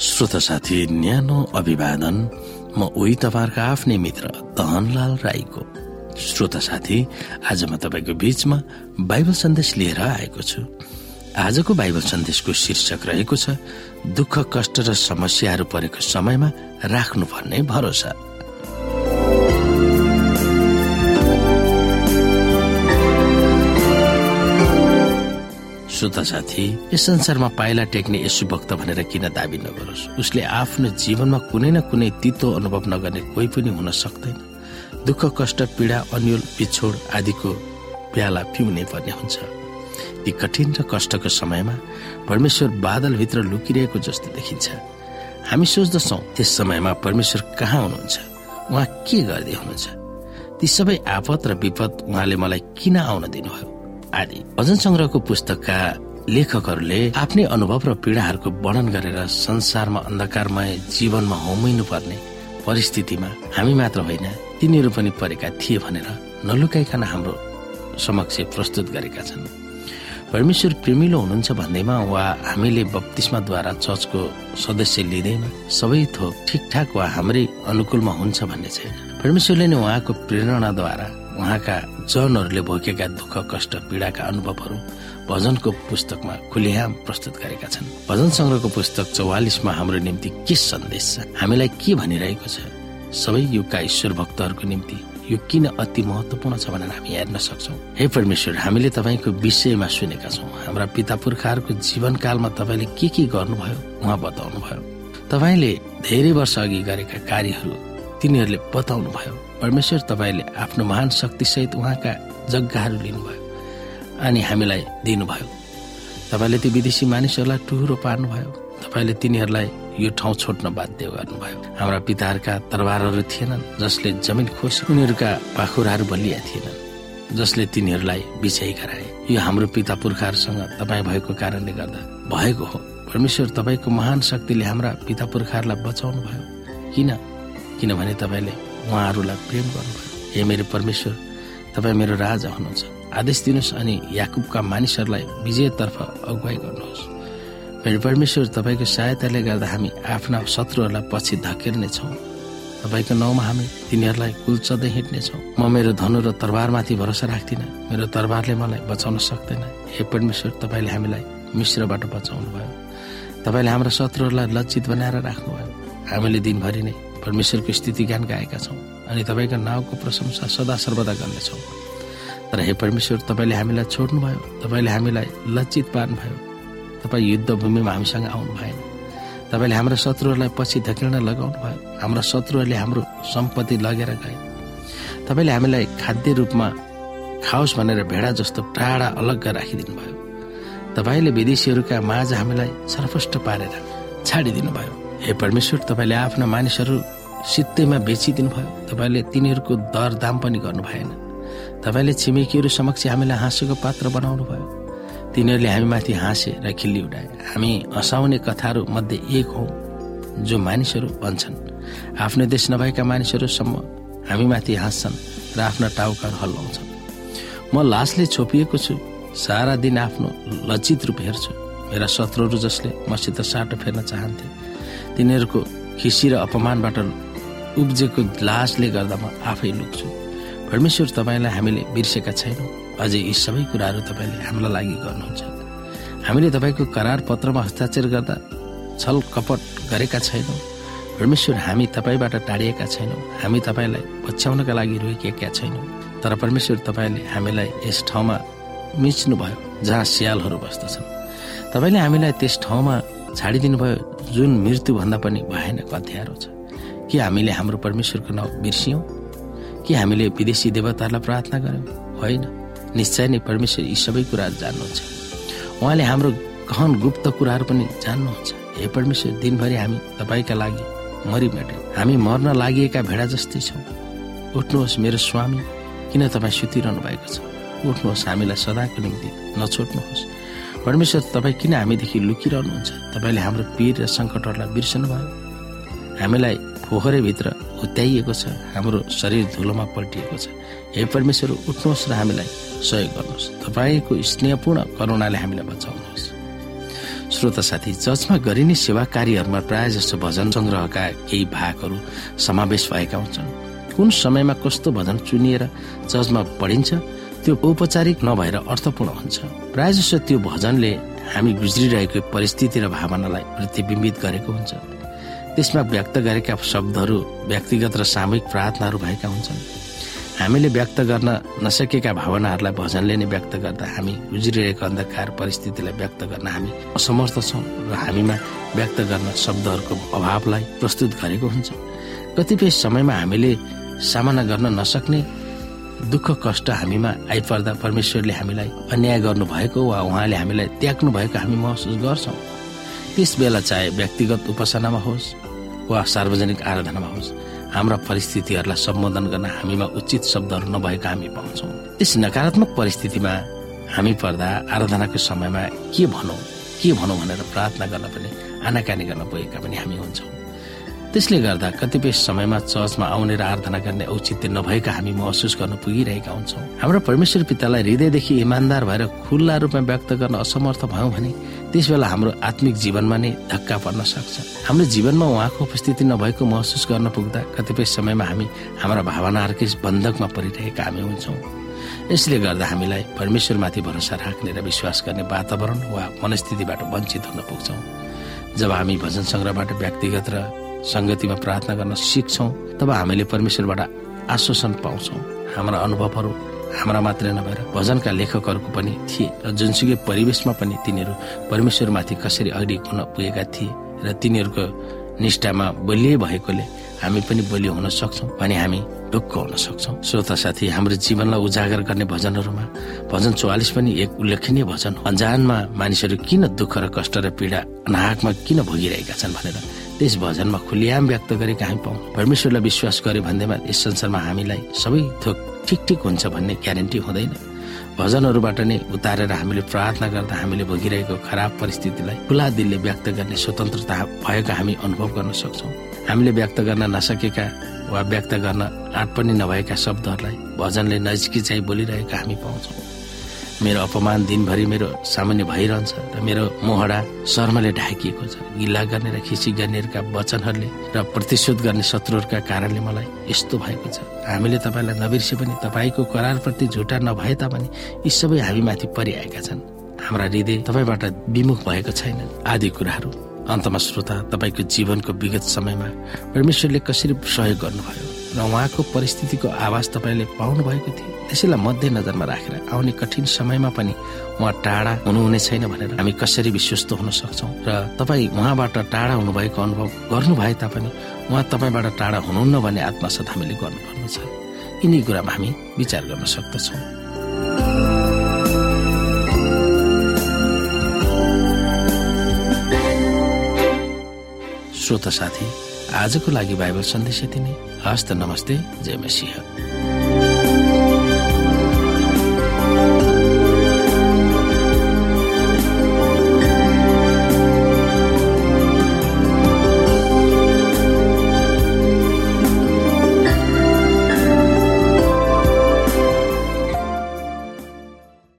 श्रोता साथी न्यानो अभिवादन। म उही तपाईँहरूको आफ्नै मित्र दहनलाल राईको। श्रोता साथी आज म तपाईँको बीचमा बाइबल सन्देश लिएर आएको छु। आजको बाइबल सन्देशको शीर्षक रहेको छ दुःख कष्ट र समस्याहरू परेको समयमा राख्नुपर्ने भरोसा। श्रोता साथी यस संसारमा पाइला टेक्ने यसु भक्त भनेर किन दावी नगरोस्? उसले आफ्नो जीवनमा कुनै न कुनै तितो अनुभव नगर्ने कोही पनि हुन सक्दैन। दुःख कष्ट पीडा अन्यल पिछोड आदिको प्याला पिउने पर्ने हुन्छ। ती कठिन र कष्टको समयमा परमेश्वर बादलभित्र लुकिरहेको जस्तो देखिन्छ। हामी सोच्दछौ त्यस समयमा परमेश्वर कहाँ हुनुहुन्छ? उहाँ के गर्दै हुनुहुन्छ? ती सबै आपत र विपद उहाँले मलाई किन आउन दिनुभयो? आदि। भजन संग्रहको पुस्तकका लेखकहरूले आफ्नै अनुभव र पीडाहरूको वर्णन गरेर संसारमा अन्धकारमय जीवनमा होमिनु पर्ने परिस्थितिमा हामी मात्र होइन तिनीहरू पनि परेका थिए भनेर नलुकाइकन हाम्रो समक्ष प्रस्तुत गरेका छन्। परमेश्वर प्रेमिलो हुनुहुन्छ भन्दैमा वा हामीले बत्तिस्माद्वारा चर्चको सदस्य लिँदैमा सबै थोक ठिकठाक वा हाम्रै अनुकूलमा हुन्छ भन्ने छैन। परमेश्वरले नै उहाँको प्रेरणाद्वारा उहाँका जनहरूले भोगेका दुःख कष्ट पीडाका अनुभवहरू भजनको पुस्तकमा खुलेआम प्रस्तुत गरेका छन्। भजन संग्रहको पुस्तक चौवालिसमा हाम्रो निम्ति के सन्देश छ? हामीलाई के भनिरहेको छ? सबै युगका ईश्वर भक्तहरूको निम्ति यो किन अति महत्वपूर्ण छ भनेर हामी हेर्न सक्छौ। हे परमेश्वर हामीले तपाईँको विषयमा सुनेका छौँ। हाम्रा पिता पुर्खाहरूको जीवनकालमा तपाईँले के के गर्नुभयो? उहाँ बताउनु भयो तपाईँले धेरै वर्ष अघि गरेका कार्यहरू तिनीहरूले बताउनु भयो। परमेश्वर तपाईँले आफ्नो महान शक्तिसहित उहाँका जग्गाहरू लिनुभयो अनि हामीलाई दिनुभयो। तपाईँले ती विदेशी मानिसहरूलाई टुहुरो पार्नुभयो। तपाईँले तिनीहरूलाई यो ठाउँ छोड्न बाध्य गर्नुभयो। हाम्रा पिताहरूका तरबारहरू थिएनन् जसले जमिन खोस उनीहरूका पाखुराहरू बलिया थिएनन् जसले तिनीहरूलाई विजयी गराए। यो हाम्रो पिता पुर्खाहरूसँग तपाईँ भएको कारणले गर्दा भएको हो। परमेश्वर तपाईँको महान शक्तिले हाम्रा पिता पुर्खाहरूलाई बचाउनु भयो किन? किनभने तपाईँले उहाँहरूलाई प्रेम गर्नुभयो। हे मेरो परमेश्वर तपाईँ मेरो राजा हुनुहुन्छ। आदेश दिनुहोस् अनि याकुबका मानिसहरूलाई विजयतर्फ अगुवाई गर्नुहोस्। मेरो परमेश्वर तपाईँको सहायताले गर्दा हामी आफ्ना शत्रुहरूलाई पछि धकेल्नेछौँ। तपाईँको नाउँमा हामी तिनीहरूलाई कुल्चदै हिँड्नेछौँ। म मेरो धनु र तरबारमाथि भरोसा राख्दिनँ। मेरो तरबारले मलाई बचाउन सक्दैन। हे परमेश्वर तपाईँले हामीलाई मिश्रबाट बचाउनु भयो तपाईँले हाम्रा शत्रुहरूलाई लज्जित बनाएर राख्नुभयो। हामीले दिनभरि नै परमेश्वरको स्थिति ज्ञान गाएका छौँ अनि तपाईँको नाउँको प्रशंसा सदा सर्वदा गर्नेछौँ। तर हे परमेश्वर तपाईँले हामीलाई छोड्नुभयो तपाईँले हामीलाई लज्जित पार्नुभयो। तपाईँ युद्ध भूमिमा हामीसँग आउनु भएन तपाईँले हाम्रा शत्रुहरूलाई पछि धकेल्न लगाउनु भयो हाम्रा शत्रुहरूले हाम्रो सम्पत्ति लगेर गए। तपाईँले हामीलाई खाद्य रूपमा खाओस् भनेर भेडा जस्तो टाढा अलग्ग राखिदिनु भयो तपाईँले विदेशीहरूका माझ हामीलाई छरफष्ट पारेर छाडिदिनु भयो हे परमेश्वर तपाईँले आफ्ना मानिसहरू सित्तैमा बेचिदिनु भयो तपाईँले तिनीहरूको दर दाम पनि गर्नु भएन। तपाईँले छिमेकीहरू समक्ष हामीलाई हाँसोको पात्र बनाउनु भयो तिनीहरूले हामीमाथि हाँसे र खिल्ली उडाए। हामी हँसाउने कथाहरू मध्ये एक हौ जो मानिसहरू भन्छन्। आफ्नो देश नभएका मानिसहरूसम्म हामीमाथि हाँस्छन् र आफ्ना टाउकाहरू हल्लाउँछन्। म लासले छोपिएको छु सारा दिन आफ्नो लज्जित रूप हेर्छु। मेरा शत्रुहरू जसले मसित साटो फेर्न चाहन्थे तिनीहरूको खिसी र अपमानबाट उब्जेको लासले गर्दा म आफै लुक्छु। परमेश्वर तपाईँलाई हामीले बिर्सेका छैनौँ। अझै यी सबै कुराहरू तपाईँले हामीलाई लागि गर्नुहुन्छ। हामीले तपाईँको करार पत्रमा हस्ताक्षर गर्दा छल कपट गरेका छैनौँ। परमेश्वर हामी तपाईँबाट टाढिएका छैनौँ। हामी तपाईँलाई पछ्याउनका लागि रोकिएका छैनौँ। तर परमेश्वर तपाईँले हामीलाई यस ठाउँमा मिच्नुभयो जहाँ स्यालहरू बस्दछन्। तपाईँले हामीलाई त्यस ठाउँमा छाडिदिनु भयो जुन मृत्युभन्दा पनि भयानक अध्यारो छ। के हामीले हाम्रो परमेश्वरको नाउँ बिर्सियौँ? के हामीले विदेशी देवताहरूलाई प्रार्थना गर्यौँ होइन। निश्चय नै परमेश्वर यी सबै कुराहरू जान्नुहुन्छ। उहाँले हाम्रो गहन गुप्त कुराहरू पनि जान्नुहुन्छ। हे परमेश्वर दिनभरि हामी तपाईँका लागि मरिमेट्यौँ। हामी मर्न लागि भेडा जस्तै छौँ। उठ्नुहोस् मेरो स्वामी किन तपाईँ सुतिरहनु भएको छ? उठ्नुहोस् हामीलाई सदाको निम्ति नछोड्नुहोस्। परमेश्वर तपाईँ किन हामीदेखि लुकिरहनुहुन्छ? तपाईँले हाम्रो पीर र सङ्कटहरूलाई बिर्सनु भयो। हामीलाई पोखरीभित्र हुत्याइएको छ हाम्रो शरीर धुलोमा पल्टिएको छ। हे परमेश्वर उठ्नुहोस् र हामीलाई सहयोग गर्नुहोस्। तपाईँको स्नेहपूर्ण करुणाले हामीलाई बचाउनुहोस्। श्रोता साथी चर्चमा गरिने सेवा कार्यहरूमा प्राय जसो भजन संग्रहका केही भागहरू समावेश भएका हुन्छन्। कुन समयमा कस्तो भजन चुनिएर चर्चमा पढिन्छ त्यो औपचारिक नभएर अर्थपूर्ण हुन्छ। प्राय जसो त्यो भजनले हामी गुज्रिरहेको परिस्थिति र भावनालाई प्रतिबिम्बित गरेको हुन्छ। त्यसमा व्यक्त गरेका शब्दहरू व्यक्तिगत र सामूहिक प्रार्थनाहरू भएका हुन्छन्। हामीले व्यक्त गर्न नसकेका भावनाहरूलाई भजनले नै व्यक्त गर्दा हामी गुज्रिरहेको अन्धकार परिस्थितिलाई व्यक्त गर्न हामी असमर्थ छौँ र हामीमा व्यक्त गर्न शब्दहरूको अभावलाई प्रस्तुत गरेको हुन्छ। कतिपय समयमा हामीले सामना गर्न नसक्ने दुःख कष्ट हामीमा आइपर्दा परमेश्वरले हामीलाई अन्याय गर्नु भएको वा उहाँले हामीलाई त्याग्नु भएको हामी महसुस गर्छौँ। त्यस बेला चाहे व्यक्तिगत उपासनामा होस् वा सार्वजनिक आराधनामा होस् हाम्रा परिस्थितिहरूलाई सम्बोधन गर्न हामीमा उचित शब्दहरू नभएका हामी पाउँछौँ। त्यस नकारात्मक परिस्थितिमा हामी पर्दा आराधनाको समयमा के भनौँ के भनौँ भनेर प्रार्थना गर्न पनि आनाकानी गर्न पुगेका पनि हामी हुन्छौँ। त्यसले गर्दा कतिपय समयमा चर्चमा आउने र आराधना गर्ने औचित्य नभएका हामी महसुस गर्न पुगिरहेका हुन्छौँ। हाम्रो परमेश्वर पितालाई हृदयदेखि इमान्दार भएर खुल्ला रूपमा व्यक्त गर्न असमर्थ भयौँ भने त्यस बेला हाम्रो आत्मिक जीवनमा नै धक्का पर्न सक्छ। हाम्रो जीवनमा उहाँको उपस्थिति नभएको महसुस गर्न पुग्दा कतिपय समयमा हामी हाम्रा भावनाहरूकै बन्धकमा परिरहेका हामी हुन्छौँ। यसले गर्दा हामीलाई परमेश्वरमाथि भरोसा राख्ने र विश्वास गर्ने वातावरण वा मनस्थितिबाट वञ्चित हुन पुग्छौँ। जब हामी भजन सङ्ग्रहबाट व्यक्तिगत र सङ्गतिमा प्रार्थना गर्न सिक्छौँ तब हामीले परमेश्वरबाट आश्वासन पाउँछौँ। हाम्रा अनुभवहरू हाम्रा मात्रै नभएर भजनका लेखकहरूको पनि थिए र जुनसुकै परिवेशमा पनि तिनीहरू परमेश्वरमाथि कसरी अघि हुन पुगेका थिए र तिनीहरूको निष्ठामा बलियै भएकोले हामी पनि बलियो हुन सक्छौँ भने हामी ढुक्क हुन सक्छौँ। श्रोता साथी हाम्रो जीवनलाई उजागर गर्ने भजनहरूमा भजन चौवालिस पनि एक उल्लेखनीय भजन अन्जानमा मानिसहरू किन दुःख र कष्ट र पीडा अनाहकमा किन भोगिरहेका छन् भनेर त्यस भजनमा खुलियाम व्यक्त गरेका हामी पाउँ। परमेश्वरलाई विश्वास गर्यो भन्दैमा यस संसारमा हामीलाई सबै थोक ठिक ठिक हुन्छ भन्ने ग्यारेन्टी हुँदैन। भजनहरूबाट नै उतारेर हामीले प्रार्थना गर्दा हामीले भोगिरहेको खराब परिस्थितिलाई खुला दिलले व्यक्त गर्ने स्वतन्त्रता भएको हामी अनुभव गर्न सक्छौँ। हामीले व्यक्त गर्न नसकेका वा व्यक्त गर्न आँट पनि नभएका शब्दहरूलाई भजनले नजिकै चाहिँ बोलिरहेका हामी पाउँछौँ। मेरो अपमान दिनभरि मेरो सामान्य भइरहन्छ र मेरो मोहडा शर्मले ढाकिएको छ। गिल्ला गर्ने र खिसी गर्नेहरूका वचनहरूले र प्रतिशोध गर्ने शत्रुहरूका कारणले मलाई यस्तो भएको छ। हामीले तपाईँलाई नबिर्से पनि तपाईँको करारप्रति झुटा नभए तापनि यी सबै हामीमाथि परिआएका छन्। हाम्रा हृदय तपाईँबाट विमुख भएको छैन आदि कुराहरू अन्तमा श्रोता तपाईँको जीवनको विगत समयमा परमेश्वरले कसरी सहयोग गर्नुभयो? र उहाँको परिस्थितिको आवाज तपाईँले पाउनु भएको थियो त्यसैलाई मध्यनजरमा राखेर आउने कठिन समयमा पनि उहाँ टाढा हुनुहुने छैन भनेर हामी कसरी विश्वस्त हुन सक्छौँ? र तपाईँ उहाँबाट टाढा हुनुभएको अनुभव गर्नु भए तापनि उहाँ तपाईँबाट टाढा हुनुहुन्न भन्ने आत्मसात हामीले गर्नुपर्ने छ यिनी कुरामा हामी विचार गर्न सक्दछौँ। श्रोता साथी आजको लागि बाइबल सन्देश यति नै। हस्त नमस्ते जय मसिंह।